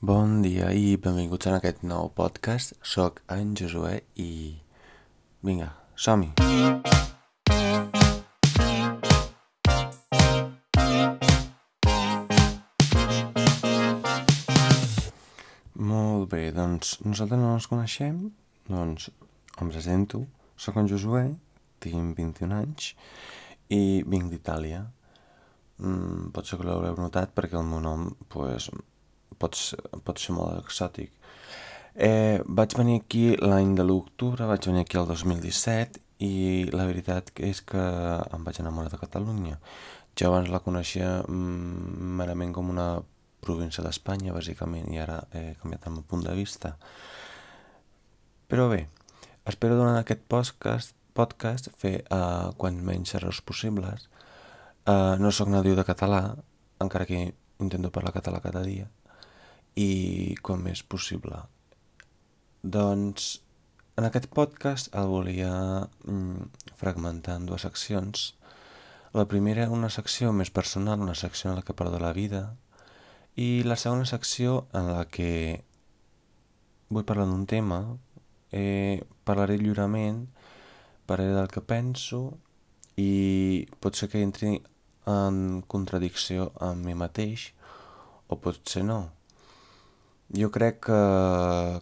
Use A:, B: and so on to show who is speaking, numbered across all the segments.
A: Bon dia i benvinguts en aquest nou podcast. Soc en Josué i... Vinga, som-hi! Molt bé, doncs nosaltres no ens coneixem, doncs em presento, soc en Josué, tinc 21 anys i vinc d'Itàlia. Mm, potser que l'haureu notat perquè el meu nom pues, pot, ser, pot ser molt exòtic. Eh, vaig venir aquí l'any de l'octubre, vaig venir aquí el 2017 i la veritat és que em vaig enamorar de Catalunya. Jo abans la coneixia mm, merament com una província d'Espanya, bàsicament, i ara he canviat el meu punt de vista. Però bé, espero durant aquest podcast, podcast fer uh, quants menys errors possibles. Uh, no sóc nadiu de català, encara que intento parlar català cada dia, i com més possible. Doncs en aquest podcast el volia mm, fragmentar en dues seccions. La primera una secció més personal, una secció en la que parlo de la vida, i la segona secció en la que vull parlar d'un tema, eh, parlaré lliurement, parlaré del que penso i pot ser que entri en contradicció amb mi mateix o pot ser no. Jo crec que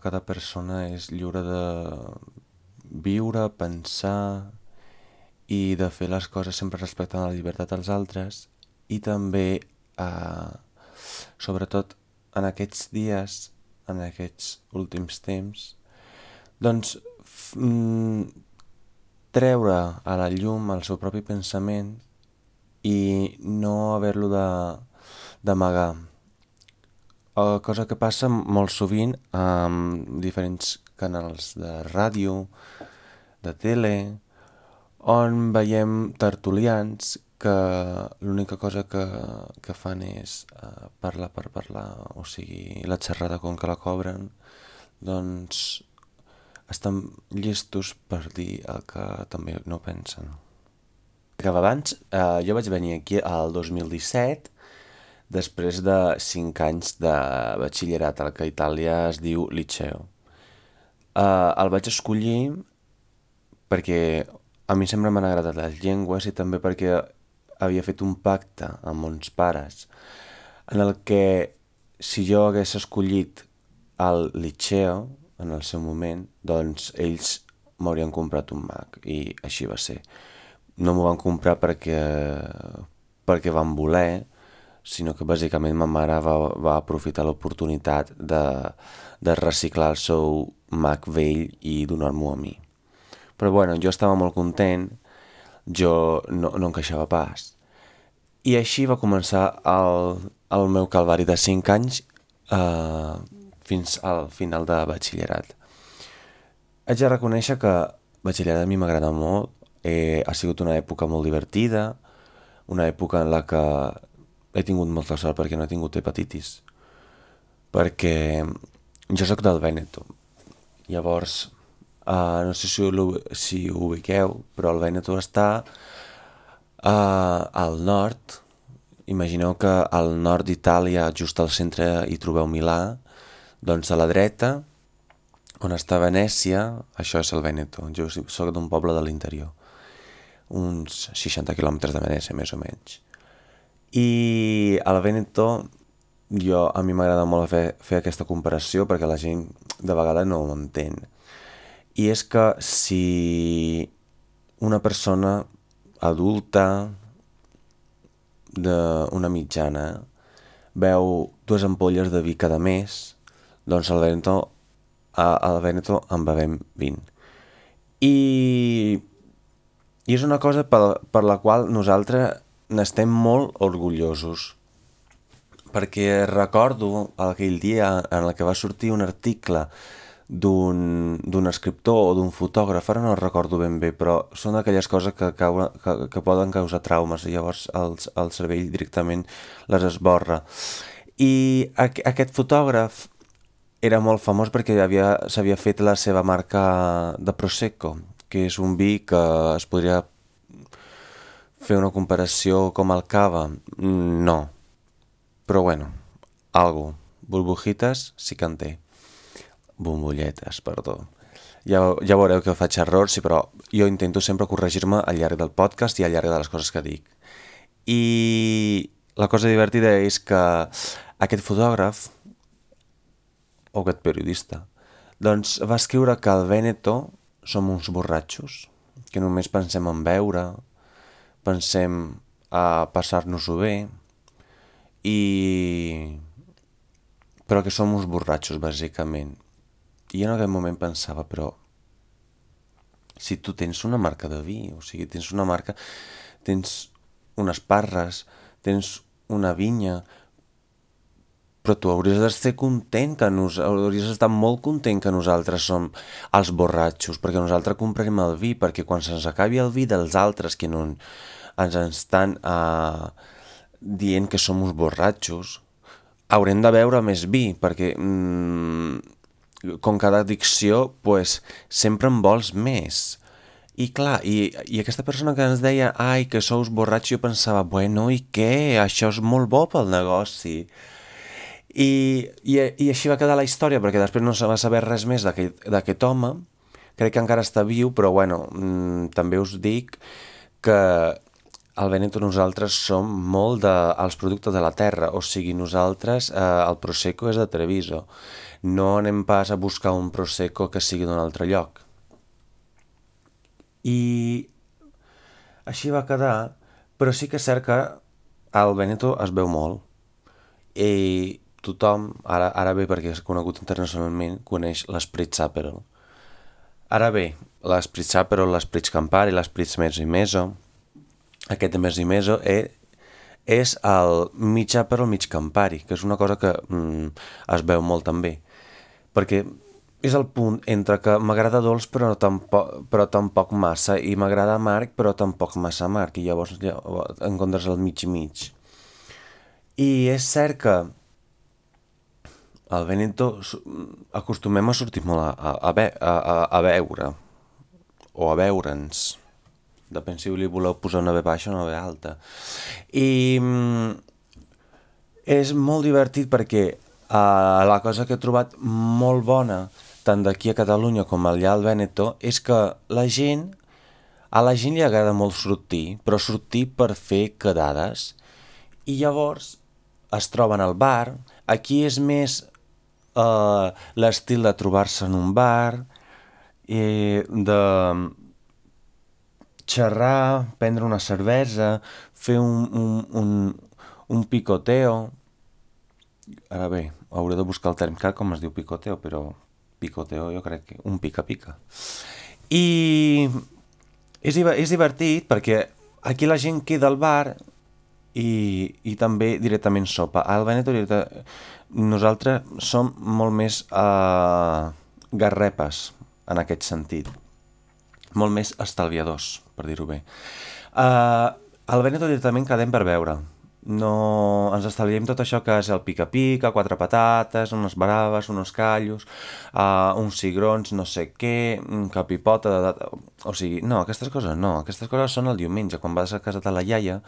A: cada persona és lliure de viure, pensar i de fer les coses sempre respectant la llibertat dels altres i també eh, sobretot en aquests dies, en aquests últims temps, doncs mm, treure a la llum el seu propi pensament i no haver-lo d'amagar. Cosa que passa molt sovint amb diferents canals de ràdio, de tele, on veiem tertulians que l'única cosa que, que fan és uh, parlar per parlar, o sigui, la xerrada com que la cobren, doncs estan llestos per dir el que també no pensen. Que abans, uh, jo vaig venir aquí al 2017, després de 5 anys de batxillerat, el que a Itàlia es diu liceo. Uh, el vaig escollir perquè a mi sempre m'han agradat les llengües i també perquè havia fet un pacte amb uns pares en el que si jo hagués escollit el Liceo en el seu moment, doncs ells m'haurien comprat un Mac i així va ser. No m'ho van comprar perquè, perquè van voler, sinó que bàsicament ma mare va, va aprofitar l'oportunitat de, de reciclar el seu Mac vell i donar-m'ho a mi. Però bueno, jo estava molt content, jo no, no encaixava pas. I així va començar el, el meu calvari de 5 anys eh, fins al final de batxillerat. Haig de reconèixer que batxillerat a mi m'agrada molt, eh, ha sigut una època molt divertida, una època en la que he tingut molta sort perquè no he tingut hepatitis, perquè jo sóc del Vèneto. Llavors, Uh, no sé si, si ho ubiqueu, però el Veneto està uh, al nord. Imagineu que al nord d'Itàlia, just al centre, hi trobeu Milà. Doncs a la dreta, on està Venècia, això és el Veneto. Jo soc d'un poble de l'interior. Uns 60 quilòmetres de Venècia, més o menys. I al Veneto jo, a mi m'agrada molt fer, fer aquesta comparació perquè la gent de vegades no ho entén i és que si una persona adulta d'una mitjana veu dues ampolles de vi cada mes, doncs al Veneto, al Veneto en bevem 20. I, i és una cosa per, per la qual nosaltres n'estem molt orgullosos perquè recordo aquell dia en el que va sortir un article d'un escriptor o d'un fotògraf, ara no recordo ben bé, però són aquelles coses que, cau, que, que poden causar traumes i llavors el, el cervell directament les esborra. I aqu aquest fotògraf era molt famós perquè s'havia fet la seva marca de Prosecco, que és un vi que es podria fer una comparació com el cava. No. Però bueno, algo Burbujites sí que en té. Bombolletes, perdó. Ja, ja veureu que faig errors, sí, però jo intento sempre corregir-me al llarg del podcast i al llarg de les coses que dic. I la cosa divertida és que aquest fotògraf, o aquest periodista, doncs va escriure que al Veneto som uns borratxos, que només pensem en beure, pensem a passar-nos-ho bé, i... però que som uns borratxos, bàsicament. I en aquell moment pensava, però si tu tens una marca de vi, o sigui, tens una marca, tens unes parres, tens una vinya, però tu hauries d'estar content que nos, hauries d'estar molt content que nosaltres som els borratxos, perquè nosaltres comprarem el vi, perquè quan se'ns acabi el vi dels altres que no ens estan uh, dient que som uns borratxos, haurem de beure més vi, perquè mm, com cada addicció, pues, sempre en vols més. I clar, i, i aquesta persona que ens deia ai, que sous borratxos, jo pensava, bueno, i què? Això és molt bo pel negoci. I, i, i així va quedar la història, perquè després no se va saber res més d'aquest home, crec que encara està viu, però bueno, mmm, també us dic que al Veneto nosaltres som molt dels de, productes de la terra, o sigui, nosaltres eh, el Prosecco és de Treviso, no anem pas a buscar un Prosecco que sigui d'un altre lloc. I així va quedar, però sí que és cert que al Veneto es veu molt. I tothom, ara, ara bé perquè és conegut internacionalment, coneix l'Esprit Saperol. Ara bé, l'Esprit Saperol, l'Esprit Campari, l'Esprit Meso i Meso, aquest de Meso i Meso és, és el mig Aperol, mig Campari, que és una cosa que mm, es veu molt també. Perquè és el punt entre que m'agrada dolç però tampoc, però tampoc massa i m'agrada amarg però tampoc massa amarg i llavors encontres el mig mig i és cert que al Veneto acostumem a sortir molt a, a, a, a, a veure o a veure'ns depèn si li voleu posar una B baixa o una B alta. I mm, és molt divertit perquè uh, la cosa que he trobat molt bona tant d'aquí a Catalunya com allà al Veneto, és que la gent, a la gent li agrada molt sortir, però sortir per fer quedades. I llavors es troben al bar, aquí és més uh, l'estil de trobar-se en un bar, i de xerrar, prendre una cervesa, fer un, un, un, un picoteo... Ara bé, hauré de buscar el terme com es diu picoteo, però picoteo jo crec que un pica-pica. I és, és divertit perquè aquí la gent queda al bar i, i també directament sopa. Al Veneto nosaltres som molt més uh, garrepes en aquest sentit. Molt més estalviadors, per dir-ho bé. Uh, al Veneto directament quedem per veure no ens estalviem tot això que és el pica-pica, quatre patates, unes braves, unos callos, uh, uns cigrons, no sé què, un capipota de. O sigui, no, aquestes coses no, aquestes coses són el diumenge, quan vas a casa de la iaia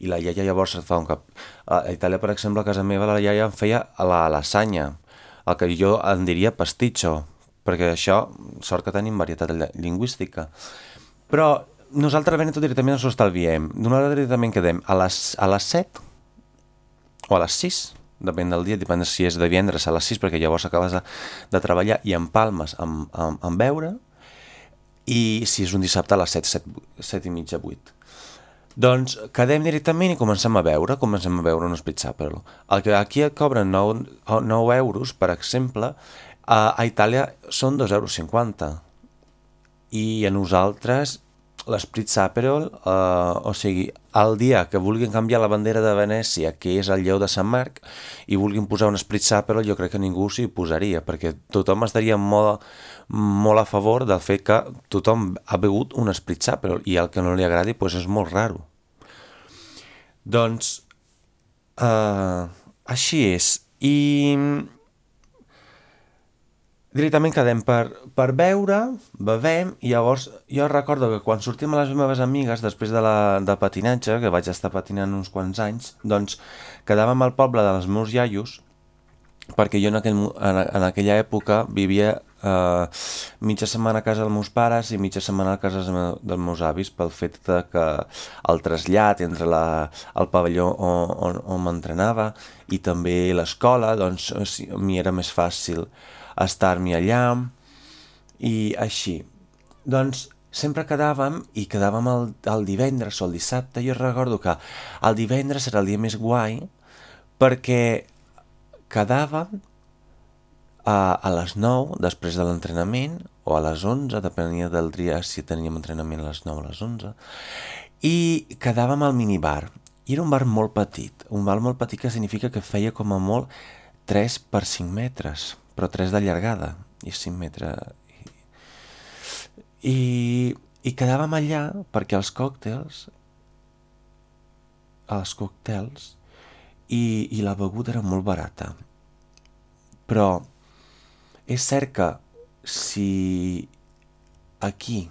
A: i la iaia llavors et fa un cap... A Itàlia, per exemple, a casa meva la iaia em feia la lasanya, el que jo en diria pasticcio, perquè això, sort que tenim varietat lingüística. Però nosaltres a Veneto directament ens ho estalviem. Nosaltres directament quedem a les, a les 7 o a les 6, depèn del dia, depèn de si és de divendres a les 6, perquè llavors acabes de, de treballar i empalmes amb, amb, amb beure, i si és un dissabte a les 7, 7, 7 i mitja, 8. Doncs quedem directament i comencem a veure, comencem a veure un Spritz Aperol. El que aquí et cobren 9, 9 euros, per exemple, a, a Itàlia són 2,50 euros. I a nosaltres l'Esprit Saperol, eh, o sigui, el dia que vulguin canviar la bandera de Venècia, que és el lleu de Sant Marc, i vulguin posar un Esprit Saperol, jo crec que ningú s'hi posaria, perquè tothom estaria molt, molt a favor del fet que tothom ha begut un Esprit Saperol, i el que no li agradi pues, és molt raro. Doncs, eh, així és. I directament quedem per, per beure, bevem, i llavors jo recordo que quan sortim amb les meves amigues, després de, la, de patinatge, que vaig estar patinant uns quants anys, doncs quedàvem al poble dels meus iaios, perquè jo en, aquell, en, en aquella època vivia eh, mitja setmana a casa dels meus pares i mitja setmana a casa dels meus avis pel fet de que el trasllat entre la, el pavelló on, on, on m'entrenava i també l'escola, doncs m'hi era més fàcil estar-m'hi allà i així. Doncs sempre quedàvem i quedàvem el, el divendres o el dissabte. Jo recordo que el divendres era el dia més guai perquè quedàvem a, a les 9 després de l'entrenament o a les 11, depenia del dia si teníem entrenament a les 9 o a les 11 i quedàvem al minibar i era un bar molt petit, un bar molt petit que significa que feia com a molt 3 per 5 metres, però 3 de llargada i 5 metres i, i quedàvem allà perquè els còctels els còctels i, i la beguda era molt barata. Però és cert que si aquí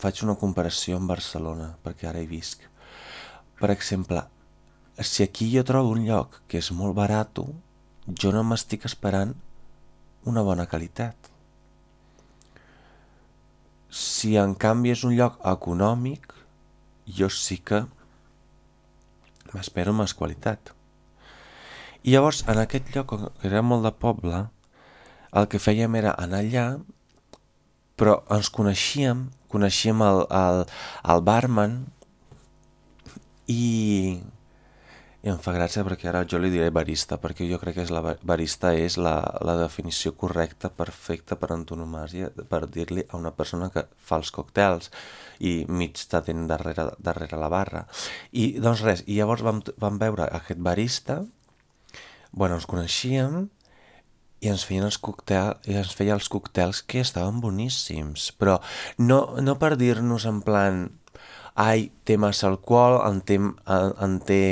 A: faig una comparació amb Barcelona perquè ara hi visc per exemple si aquí jo trobo un lloc que és molt barat jo no m'estic esperant una bona qualitat si en canvi és un lloc econòmic, jo sí que m'espero més qualitat. I llavors, en aquest lloc, que era molt de poble, el que fèiem era anar allà, però ens coneixíem, coneixíem el, el, el barman i i em fa gràcia perquè ara jo li diré barista, perquè jo crec que és la barista és la, la definició correcta, perfecta per antonomàsia, per dir-li a una persona que fa els còctels i mig t'atén darrere, darrere la barra. I doncs res, i llavors vam, vam veure aquest barista, bueno, ens coneixíem, i ens feien els còctels, i ens feia els còctels que estaven boníssims, però no, no per dir-nos en plan ai, té massa alcohol, en té, en té,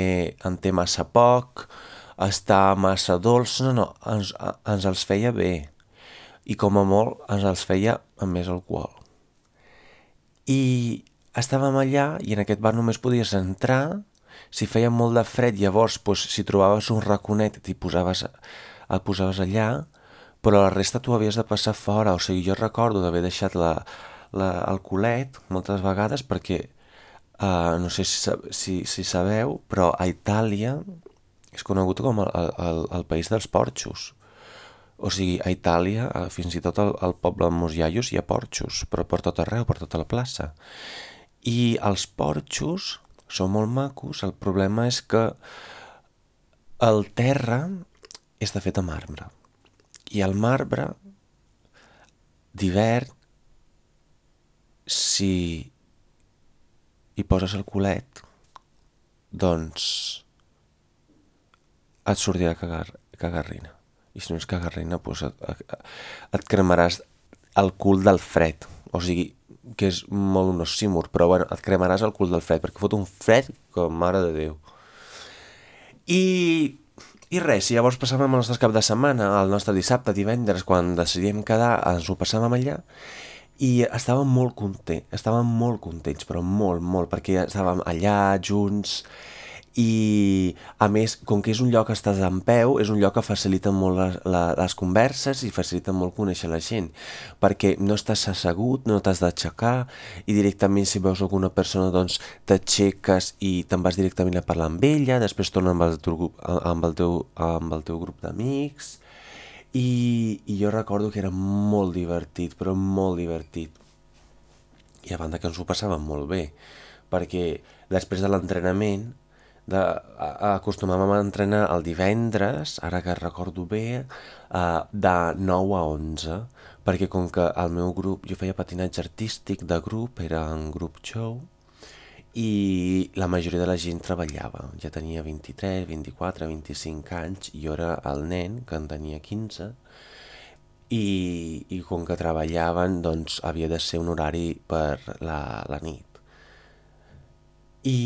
A: en té massa poc, està massa dolç, no, no, ens, ens els feia bé. I com a molt ens els feia amb més alcohol. I estàvem allà i en aquest bar només podies entrar. Si feia molt de fred, llavors doncs, si trobaves un raconet t'hi posaves, et posaves allà, però la resta tu havies de passar fora, o sigui, jo recordo d'haver deixat la, la, el culet moltes vegades perquè Uh, no sé si, si, si sabeu, però a Itàlia és conegut com el, el, el país dels porxos. O sigui, a Itàlia, fins i tot al, poble de Mosiaios hi ha porxos, però per tot arreu, per tota la plaça. I els porxos són molt macos, el problema és que el terra està fet de marbre. I el marbre, d'hivern, si i poses el culet, doncs et sortirà cagar, cagarrina. I si no és cagarrina, doncs et, et, cremaràs el cul del fred. O sigui, que és molt un oxímor, però bueno, et cremaràs el cul del fred, perquè fot un fred com mare de Déu. I, i res, i llavors passàvem el nostre cap de setmana, el nostre dissabte, divendres, quan decidíem quedar, ens ho passàvem allà, i estàvem molt contents, estàvem molt contents, però molt, molt, perquè estàvem allà junts i a més, com que és un lloc que estàs en peu, és un lloc que facilita molt les, les converses i facilita molt conèixer la gent, perquè no estàs assegut, no t'has d'aixecar i directament si veus alguna persona doncs t'aixeques i te'n vas directament a parlar amb ella, després torna amb el teu, amb el teu, amb el teu grup d'amics i, i jo recordo que era molt divertit, però molt divertit. I a banda que ens ho passàvem molt bé, perquè després de l'entrenament de, acostumàvem a entrenar el divendres, ara que recordo bé, uh, de 9 a 11, perquè com que el meu grup, jo feia patinatge artístic de grup, era en grup show, i la majoria de la gent treballava. Ja tenia 23, 24, 25 anys i jo era el nen, que en tenia 15, i, i com que treballaven, doncs havia de ser un horari per la, la nit. I,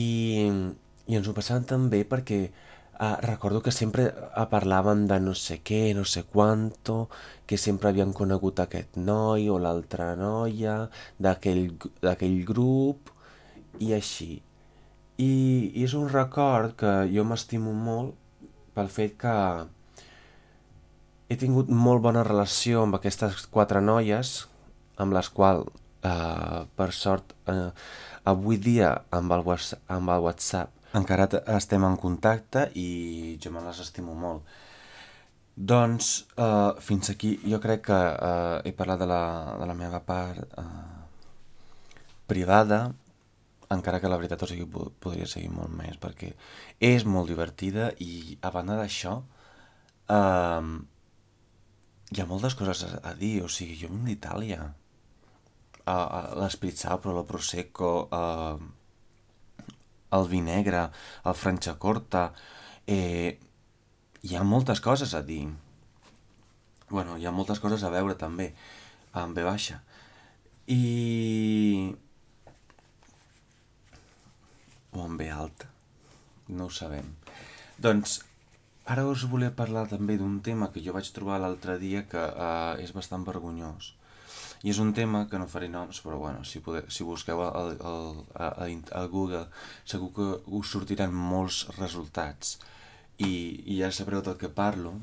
A: I ens ho passàvem també perquè uh, recordo que sempre uh, parlàvem de no sé què, no sé quanto, que sempre havien conegut aquest noi o l'altra noia d'aquell grup, i així. I, I és un record que jo m'estimo molt pel fet que he tingut molt bona relació amb aquestes quatre noies, amb les quals, eh, per sort, eh, avui dia amb el, amb el WhatsApp encara estem en contacte i jo me les estimo molt. Doncs eh, fins aquí jo crec que eh, he parlat de la, de la meva part eh, privada, encara que la veritat o sigui, podria seguir molt més perquè és molt divertida i a banda d'això eh, hi ha moltes coses a, a dir, o sigui, jo vinc d'Itàlia, uh, uh, l'Espritzapro, el Prosecco, uh, el vi negre, el Franciacorta, eh, hi ha moltes coses a dir. bueno, hi ha moltes coses a veure també, amb B baixa. I... o amb B alta, no ho sabem. Doncs Ara us volia parlar també d'un tema que jo vaig trobar l'altre dia que uh, és bastant vergonyós. I és un tema que no faré noms, però bueno, si, poder, si busqueu al, al, al, al Google segur que us sortiran molts resultats i, i ja sabreu del que parlo.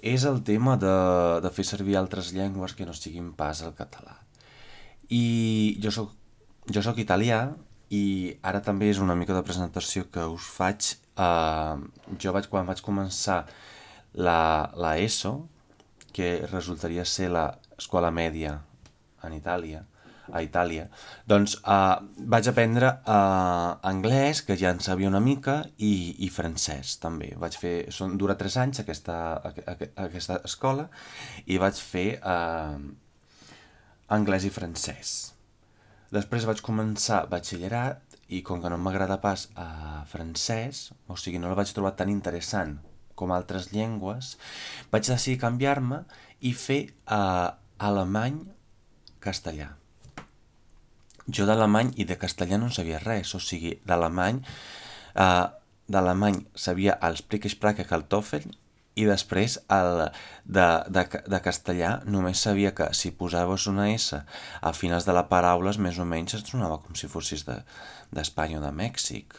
A: És el tema de, de fer servir altres llengües que no siguin pas el català. I jo soc, jo soc italià i ara també és una mica de presentació que us faig Uh, jo vaig, quan vaig començar la, la ESO, que resultaria ser l'escola mèdia en Itàlia, a Itàlia, doncs uh, vaig aprendre uh, anglès, que ja en sabia una mica, i, i francès també. Vaig fer, són, dura tres anys aquesta, aquesta escola, i vaig fer uh, anglès i francès. Després vaig començar batxillerat i com que no m'agrada pas a francès, o sigui, no el vaig trobar tan interessant com altres llengües, vaig decidir canviar-me i fer uh, alemany castellà. Jo d'alemany i de castellà no sabia res, o sigui, d'alemany uh, d'alemany sabia el Kartoffel i després el de, de, de castellà només sabia que si posaves una S a finals de la paraula més o menys et sonava com si fossis d'Espanya de, o de Mèxic.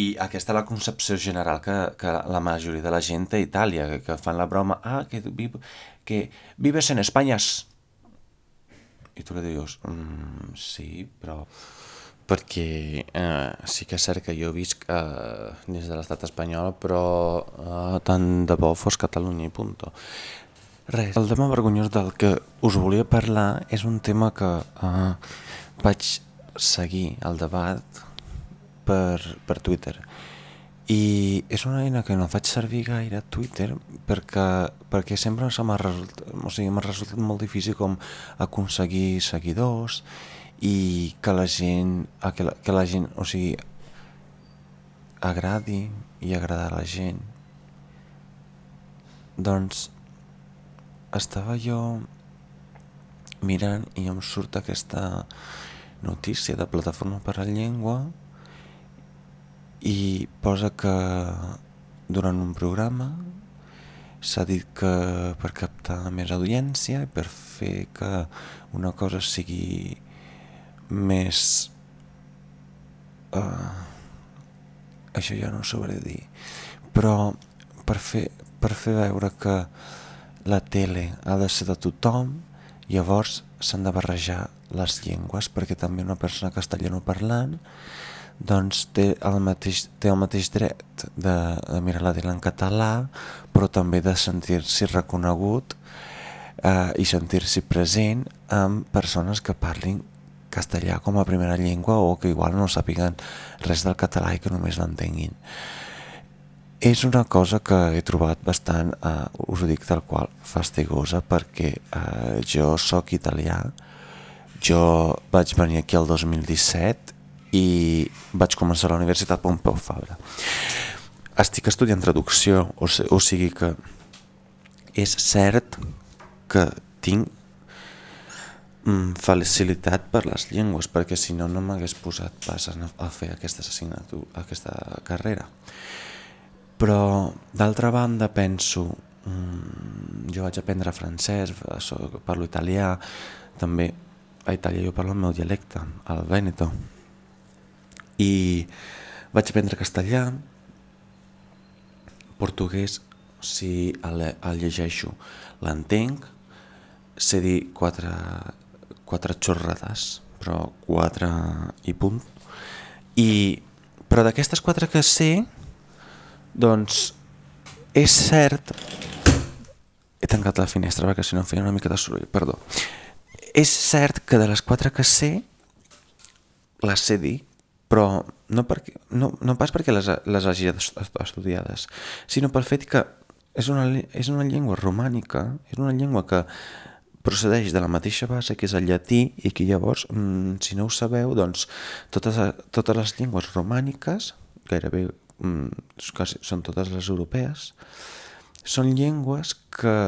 A: I aquesta és la concepció general que, que la majoria de la gent a Itàlia, que, que fan la broma, ah, que, que vives en Espanya. I tu li dius, mm, sí, però perquè eh, sí que és cert que jo visc eh, des de l'estat espanyol, però eh, tant de bo fos Catalunya i punto. Res, el tema vergonyós del que us volia parlar és un tema que eh, vaig seguir el debat per, per Twitter i és una eina que no faig servir gaire Twitter perquè, perquè sempre m'ha resultat, o sigui, resultat molt difícil com aconseguir seguidors i que la gent, que la, que la gent, o sigui, agradi i agradar a la gent. Doncs estava jo mirant i em surt aquesta notícia de Plataforma per a la Llengua i posa que durant un programa s'ha dit que per captar més audiència i per fer que una cosa sigui més... Uh, això ja no ho sabré dir. Però per fer, per fer veure que la tele ha de ser de tothom, llavors s'han de barrejar les llengües, perquè també una persona castellano parlant doncs té el mateix, té el mateix dret de, de mirar la tele en català, però també de sentir-s'hi reconegut eh, i sentir-s'hi present amb persones que parlin castellà com a primera llengua o que igual no sàpiguen res del català i que només l'entenguin. És una cosa que he trobat bastant, eh, us ho dic tal qual, fastigosa perquè eh, jo sóc italià, jo vaig venir aquí el 2017 i vaig començar la Universitat Pompeu Fabra. Estic estudiant traducció, o, o sigui que és cert que tinc mm, facilitat per les llengües, perquè si no, no m'hagués posat pas a, a fer aquesta assignatura, aquesta carrera. Però, d'altra banda, penso, mm, jo vaig aprendre francès, parlo italià, també a Itàlia jo parlo el meu dialecte, el Veneto, i vaig aprendre castellà, portuguès, si el, el llegeixo l'entenc, sé dir quatre, quatre xorrades, però quatre i punt. I, però d'aquestes quatre que sé, doncs és cert... He tancat la finestra perquè si no feia una mica de soroll, perdó. És cert que de les quatre que sé, les sé dir, però no, perquè, no, no pas perquè les, les hagi estudiades, sinó pel fet que és una, és una llengua romànica, és una llengua que procedeix de la mateixa base que és el llatí i que llavors, mm, si no ho sabeu, doncs totes, totes les llengües romàniques, gairebé mm, són totes les europees, són llengües que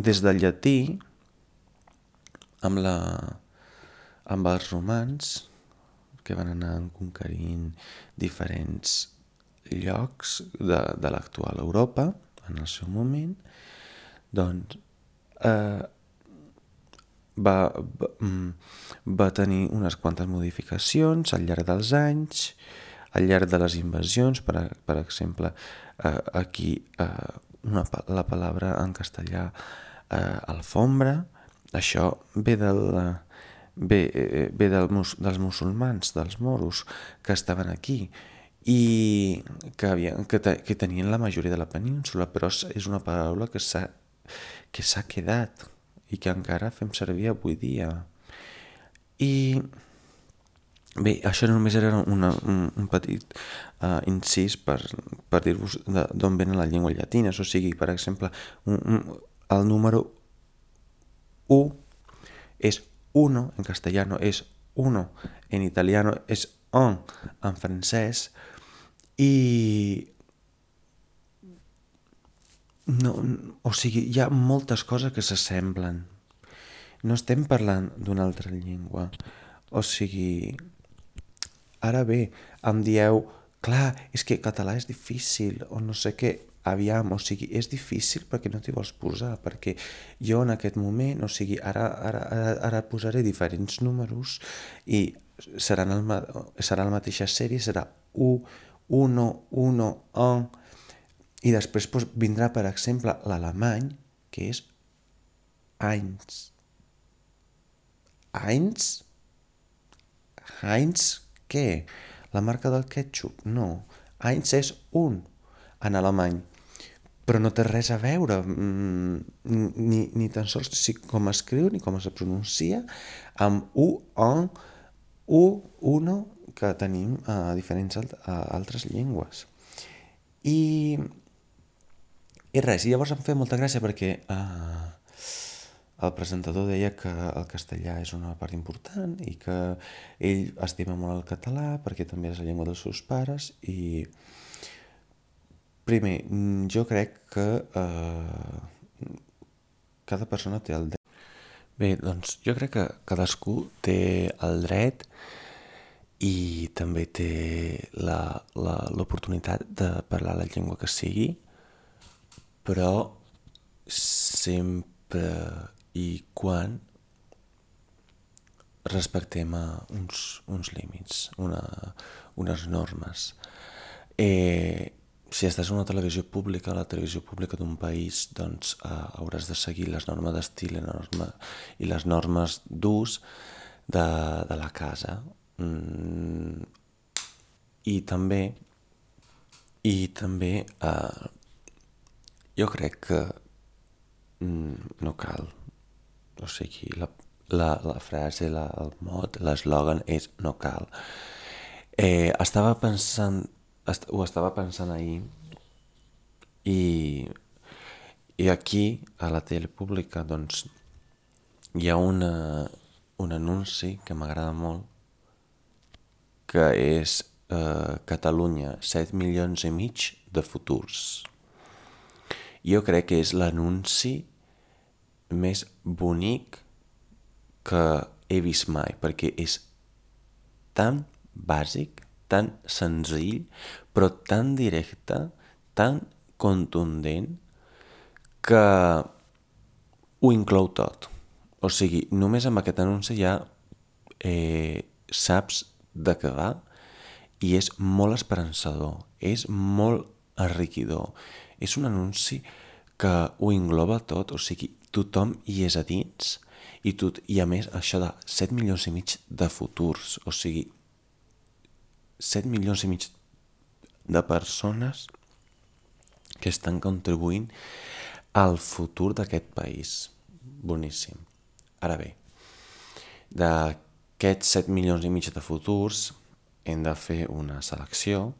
A: des del llatí, amb, la, amb els romans, que van anar conquerint diferents llocs de, de l'actual Europa en el seu moment, doncs eh, va, va, mm, va tenir unes quantes modificacions al llarg dels anys, al llarg de les invasions, per, per exemple, eh, aquí eh, una, la paraula en castellà eh, alfombra, això ve del, eh, ve del, dels musulmans, dels moros, que estaven aquí i que, havien, que, te, que tenien la majoria de la península, però és una paraula que s'ha que quedat i que encara fem servir avui dia. I bé, això només era una, un, un petit uh, incís per, per dir-vos d'on venen les llengües llatines, o sigui, per exemple, un, un, el número 1 és uno en castellano es uno, en italiano és un en francès i no, o sigui, hi ha moltes coses que s'assemblen. No estem parlant d'una altra llengua. O sigui, ara bé, em dieu, clar, és que català és difícil, o no sé què, aviam, o sigui, és difícil perquè no t'hi vols posar, perquè jo en aquest moment, o sigui, ara, ara, ara, ara posaré diferents números i seran el, serà la mateixa sèrie, serà 1, 1, 1, 1, i després doncs, vindrà, per exemple, l'alemany, que és Eins. Eins? Heinz, què? La marca del ketchup? No. Eins és un en alemany però no té res a veure mm, ni, ni tan sols si com escriu ni com es pronuncia amb u, on, u, uno que tenim a diferents alt, a altres llengües. I, i res, i llavors em feia molta gràcia perquè uh, el presentador deia que el castellà és una part important i que ell estima molt el català perquè també és la llengua dels seus pares i Primer, mm, jo crec que eh, cada persona té el dret. Bé, doncs jo crec que cadascú té el dret i també té l'oportunitat de parlar la llengua que sigui, però sempre i quan respectem uns, uns límits, una, unes normes. Eh, si estàs en una televisió pública, la televisió pública d'un país, doncs eh, hauràs de seguir les normes d'estil norma, i les normes d'ús de, de la casa. Mm, I també, i també eh, jo crec que mm, no cal, o sigui, la, la, la frase, la, el mot, l'eslògan és no cal. Eh, estava pensant ho estava pensant ahir i, i aquí, a la tele pública, doncs, hi ha una, un anunci que m'agrada molt, que és eh, Catalunya, 7 milions i mig de futurs. Jo crec que és l'anunci més bonic que he vist mai, perquè és tan bàsic, tan senzill, però tan directe, tan contundent, que ho inclou tot. O sigui, només amb aquest anunci ja eh, saps de què va i és molt esperançador, és molt enriquidor, és un anunci que ho engloba tot, o sigui, tothom hi és a dins i, tot, i a més això de 7 milions i mig de futurs, o sigui, 7 milions i mig de persones que estan contribuint al futur d'aquest país. Boníssim. Ara bé, d'aquests 7 milions i mig de futurs hem de fer una selecció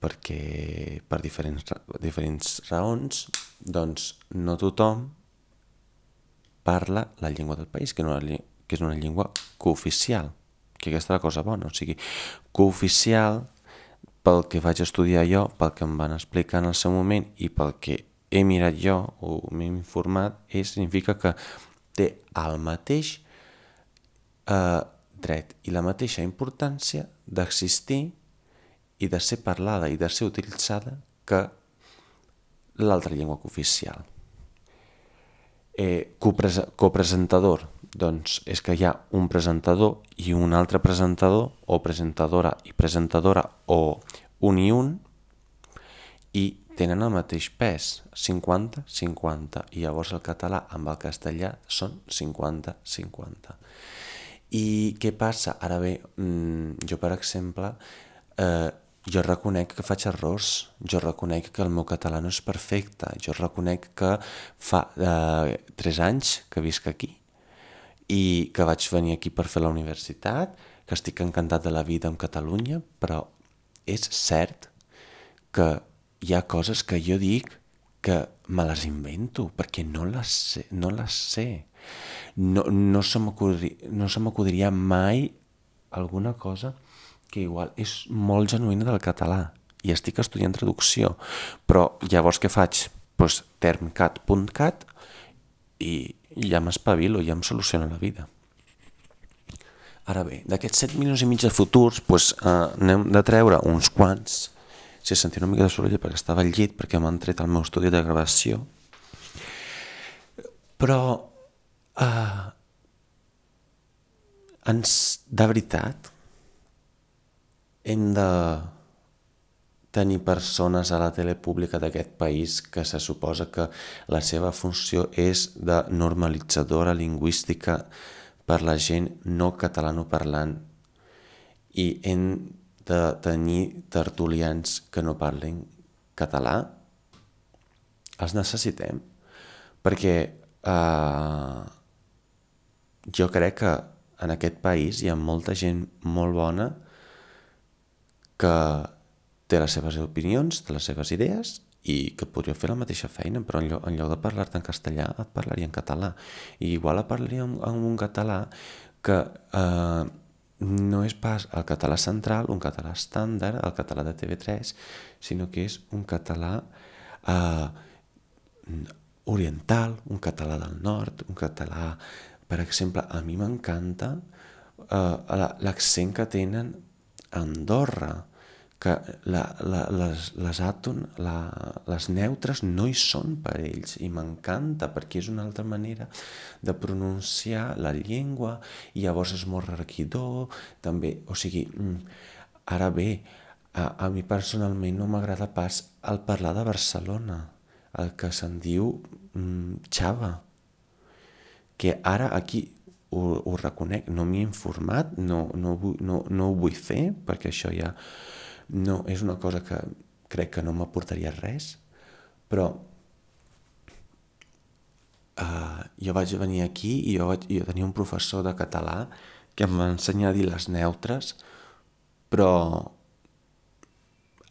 A: perquè per diferents, diferents raons doncs no tothom parla la llengua del país, que, no, que és una llengua cooficial, que aquesta és la cosa bona, o sigui, cooficial pel que vaig estudiar jo, pel que em van explicar en el seu moment i pel que he mirat jo o m'he informat, és, significa que té el mateix eh, dret i la mateixa importància d'existir i de ser parlada i de ser utilitzada que l'altra llengua oficial. Eh, copresentador, doncs és que hi ha un presentador i un altre presentador o presentadora i presentadora o un i un i tenen el mateix pes, 50-50, i llavors el català amb el castellà són 50-50. I què passa? Ara bé, mm, jo per exemple, eh, jo reconec que faig errors, jo reconec que el meu català no és perfecte, jo reconec que fa eh, tres anys que visc aquí i que vaig venir aquí per fer la universitat, que estic encantat de la vida en Catalunya, però és cert que hi ha coses que jo dic que me les invento, perquè no les sé. No, les sé. no, no se m'acudiria no mai alguna cosa que igual és molt genuïna del català i estic estudiant traducció, però llavors què faig? Pues termcat.cat i ja m'espavilo, ja em soluciona la vida. Ara bé, d'aquests 7 milions i mig de futurs, pues, eh, n'hem de treure uns quants. Si sentit una mica de soroll perquè estava al llit, perquè m'han tret el meu estudi de gravació. Però, eh, ens, de veritat, hem de tenir persones a la tele pública d'aquest país que se suposa que la seva funció és de normalitzadora lingüística per la gent no catalanoparlant i hem de tenir tertulians que no parlen català? Els necessitem? Perquè eh, jo crec que en aquest país hi ha molta gent molt bona que té les seves opinions, té les seves idees i que podria fer la mateixa feina, però en lloc, en lloc de parlar-te en castellà et parlaria en català. I igual et parlaria en, en un català que eh, no és pas el català central, un català estàndard, el català de TV3, sinó que és un català eh, oriental, un català del nord, un català... Per exemple, a mi m'encanta eh, l'accent que tenen Andorra, que la, la, les, les àton, la, les neutres no hi són per ells i m'encanta perquè és una altra manera de pronunciar la llengua i llavors és molt requidor també, o sigui, mm, ara bé, a, a mi personalment no m'agrada pas el parlar de Barcelona, el que se'n diu mm, Xava, que ara aquí ho, ho reconec, no m'hi he informat, no, no, no, no ho vull fer, perquè això ja no és una cosa que crec que no m'aportaria res, però uh, jo vaig venir aquí i jo, vaig, jo tenia un professor de català que em va ensenyar a dir les neutres, però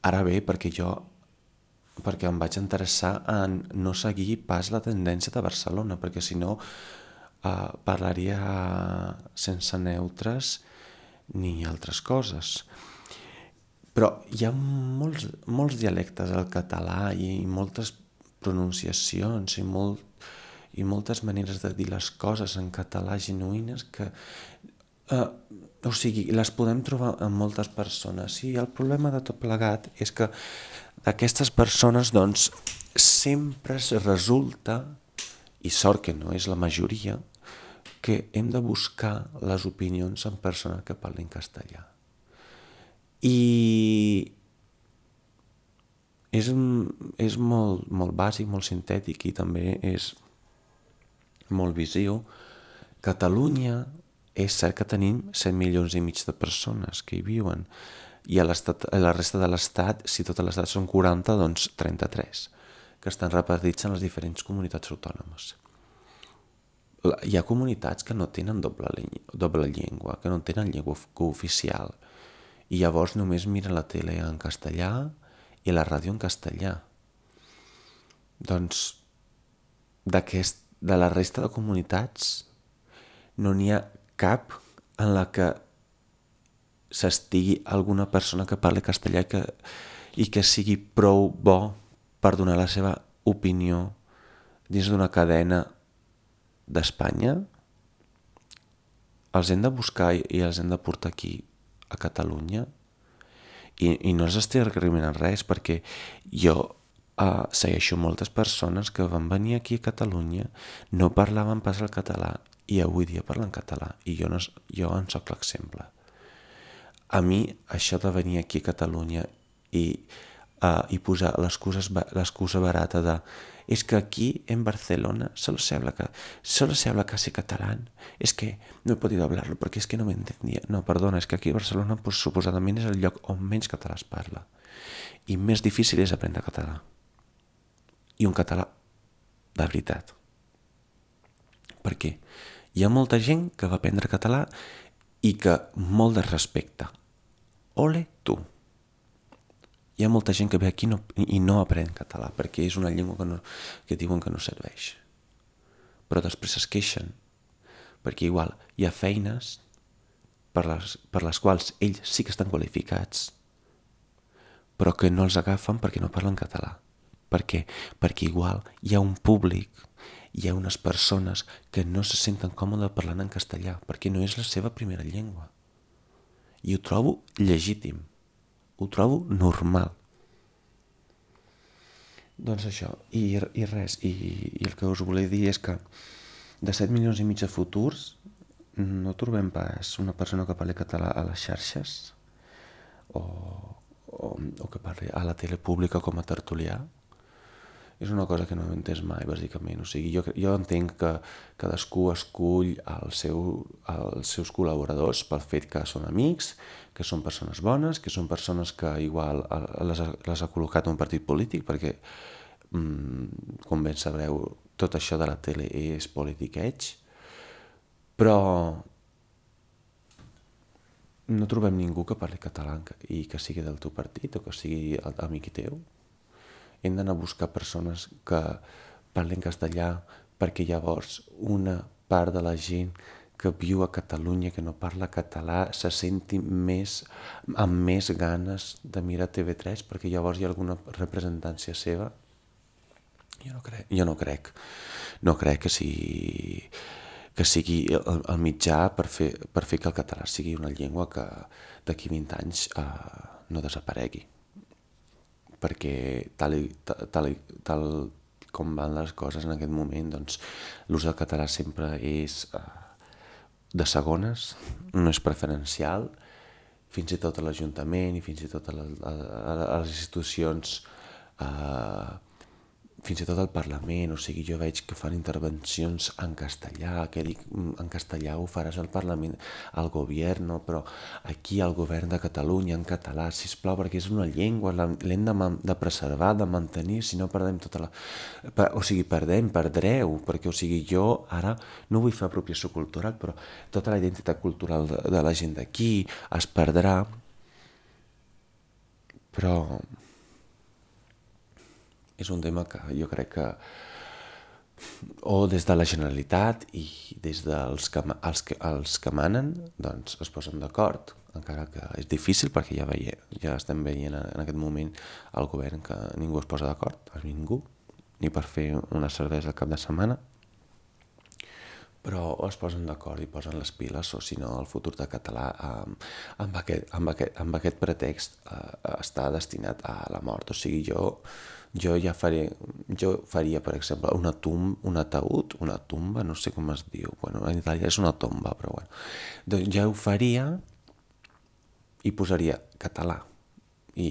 A: ara bé, perquè jo perquè em vaig interessar en no seguir pas la tendència de Barcelona, perquè si no uh, parlaria sense neutres ni altres coses. Però hi ha molts, molts dialectes al català i, moltes pronunciacions i, molt, i moltes maneres de dir les coses en català genuïnes que, eh, o sigui, les podem trobar en moltes persones. I el problema de tot plegat és que d'aquestes persones, doncs, sempre resulta, i sort que no és la majoria, que hem de buscar les opinions en persones que parlin castellà. I és, és molt, molt bàsic, molt sintètic i també és molt visiu. Catalunya és cert que tenim 100 milions i mig de persones que hi viuen i a, a la resta de l'Estat, si tota l'Estat són 40, doncs 33, que estan repartits en les diferents comunitats autònomes. Hi ha comunitats que no tenen doble, doble llengua, que no tenen llengua cooficial, i llavors només miren la tele en castellà i la ràdio en castellà. Doncs d'aquest de la resta de comunitats no n'hi ha cap en la que s'estigui alguna persona que parli castellà i que, i que sigui prou bo per donar la seva opinió dins d'una cadena d'Espanya, els hem de buscar i els hem de portar aquí a Catalunya i, i no els estic recriminant res perquè jo uh, segueixo moltes persones que van venir aquí a Catalunya, no parlaven pas el català i avui dia parlen català i jo, no, jo en sóc l'exemple. A mi això de venir aquí a Catalunya i, uh, i posar l'excusa barata de es que aquí en Barcelona solo se habla, solo se habla casi catalán. Es que no he podido hablarlo porque es que no me entendía. No, perdona, és que aquí a Barcelona pues, suposadament és el lloc on menys català es parla. I més difícil és aprendre català i un català de veritat. Per què? Hi ha molta gent que va aprendre català i que molt de respecte. Ole! Hi ha molta gent que ve aquí no, i no aprèn català perquè és una llengua que, no, que diuen que no serveix. Però després es queixen perquè igual hi ha feines per les, per les quals ells sí que estan qualificats però que no els agafen perquè no parlen català. Per què? Perquè igual hi ha un públic, hi ha unes persones que no se senten còmodes parlant en castellà, perquè no és la seva primera llengua. I ho trobo legítim, ho trobo normal. Doncs això, i, i res, i, i el que us volia dir és que de 7 milions i mig de futurs no trobem pas una persona que parli català a les xarxes o, o, o que parli a la tele pública com a tertulià és una cosa que no he entès mai, bàsicament. O sigui, jo, jo entenc que cadascú escull el seu, els seus col·laboradors pel fet que són amics, que són persones bones, que són persones que igual les, les ha col·locat un partit polític, perquè, mm, com ben sabreu, tot això de la tele és politiqueig, però no trobem ningú que parli català i que sigui del teu partit o que sigui amic teu hem d'anar a buscar persones que parlen castellà perquè llavors una part de la gent que viu a Catalunya, que no parla català, se senti més, amb més ganes de mirar TV3 perquè llavors hi ha alguna representància seva. Jo no crec, jo no crec, no crec que sigui, que sigui el, el mitjà per fer, per fer que el català sigui una llengua que d'aquí 20 anys eh, no desaparegui perquè tal, i, tal, tal com van les coses en aquest moment, doncs l'ús del català sempre és uh, de segones, no és preferencial, fins i tot a l'Ajuntament i fins i tot a, a, les institucions uh, fins i tot al Parlament, o sigui, jo veig que fan intervencions en castellà, que dic, mm, en castellà ho faràs al Parlament, al govern, però aquí al govern de Catalunya, en català, si plau, perquè és una llengua, l'hem de, de preservar, de mantenir, si no perdem tota la... O sigui, perdem, perdreu, perquè, o sigui, jo ara no vull fer apropiació cultural, però tota la identitat cultural de, de la gent d'aquí es perdrà, però és un tema que jo crec que o des de la Generalitat i des dels que, els que, els que manen doncs es posen d'acord, encara que és difícil perquè ja, veie, ja estem veient en aquest moment el govern que ningú es posa d'acord, ningú, ni per fer una cervesa al cap de setmana, però es posen d'acord i posen les piles o si no el futur de català amb, amb, aquest, amb, aquest, amb aquest pretext eh, està destinat a la mort. O sigui, jo jo ja faré, jo faria, per exemple, una tum, un ataúd, una tumba, no sé com es diu, bueno, en Itàlia és una tomba, però bueno, doncs ja ho faria i posaria català. I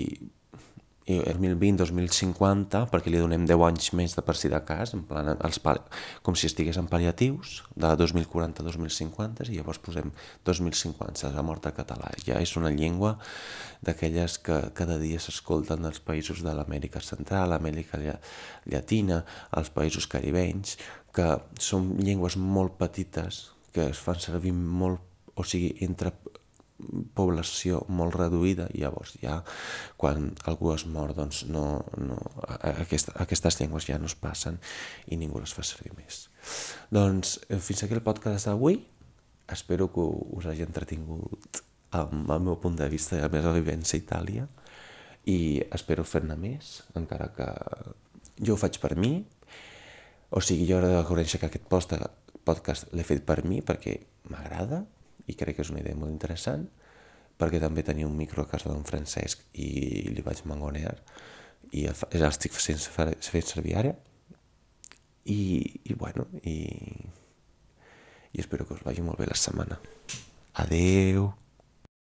A: 2020-2050 perquè li donem 10 anys més de per si de cas, en plan, els pal com si estigués en pal·liatius, de 2040-2050, i llavors posem 2050, la mort de català. Ja és una llengua d'aquelles que cada dia s'escolten als països de l'Amèrica Central, l'Amèrica Llatina, als països caribenys, que són llengües molt petites, que es fan servir molt, o sigui, entre població molt reduïda i llavors ja quan algú es mor doncs no, no, aquest, aquestes llengües ja no es passen i ningú les fa servir més. Doncs eh, fins aquí el podcast d'avui. Espero que us hagi entretingut amb el meu punt de vista i la meva vivència a Itàlia. I espero fer-ne més encara que jo ho faig per mi. O sigui, jo he de reconèixer que aquest podcast l'he fet per mi perquè m'agrada i crec que és una idea molt interessant perquè també tenia un micro a casa d'en Francesc i li vaig mangonear i l'estic fent, fent servir ara i, i bueno i, i espero que us vagi molt bé la setmana. Adeu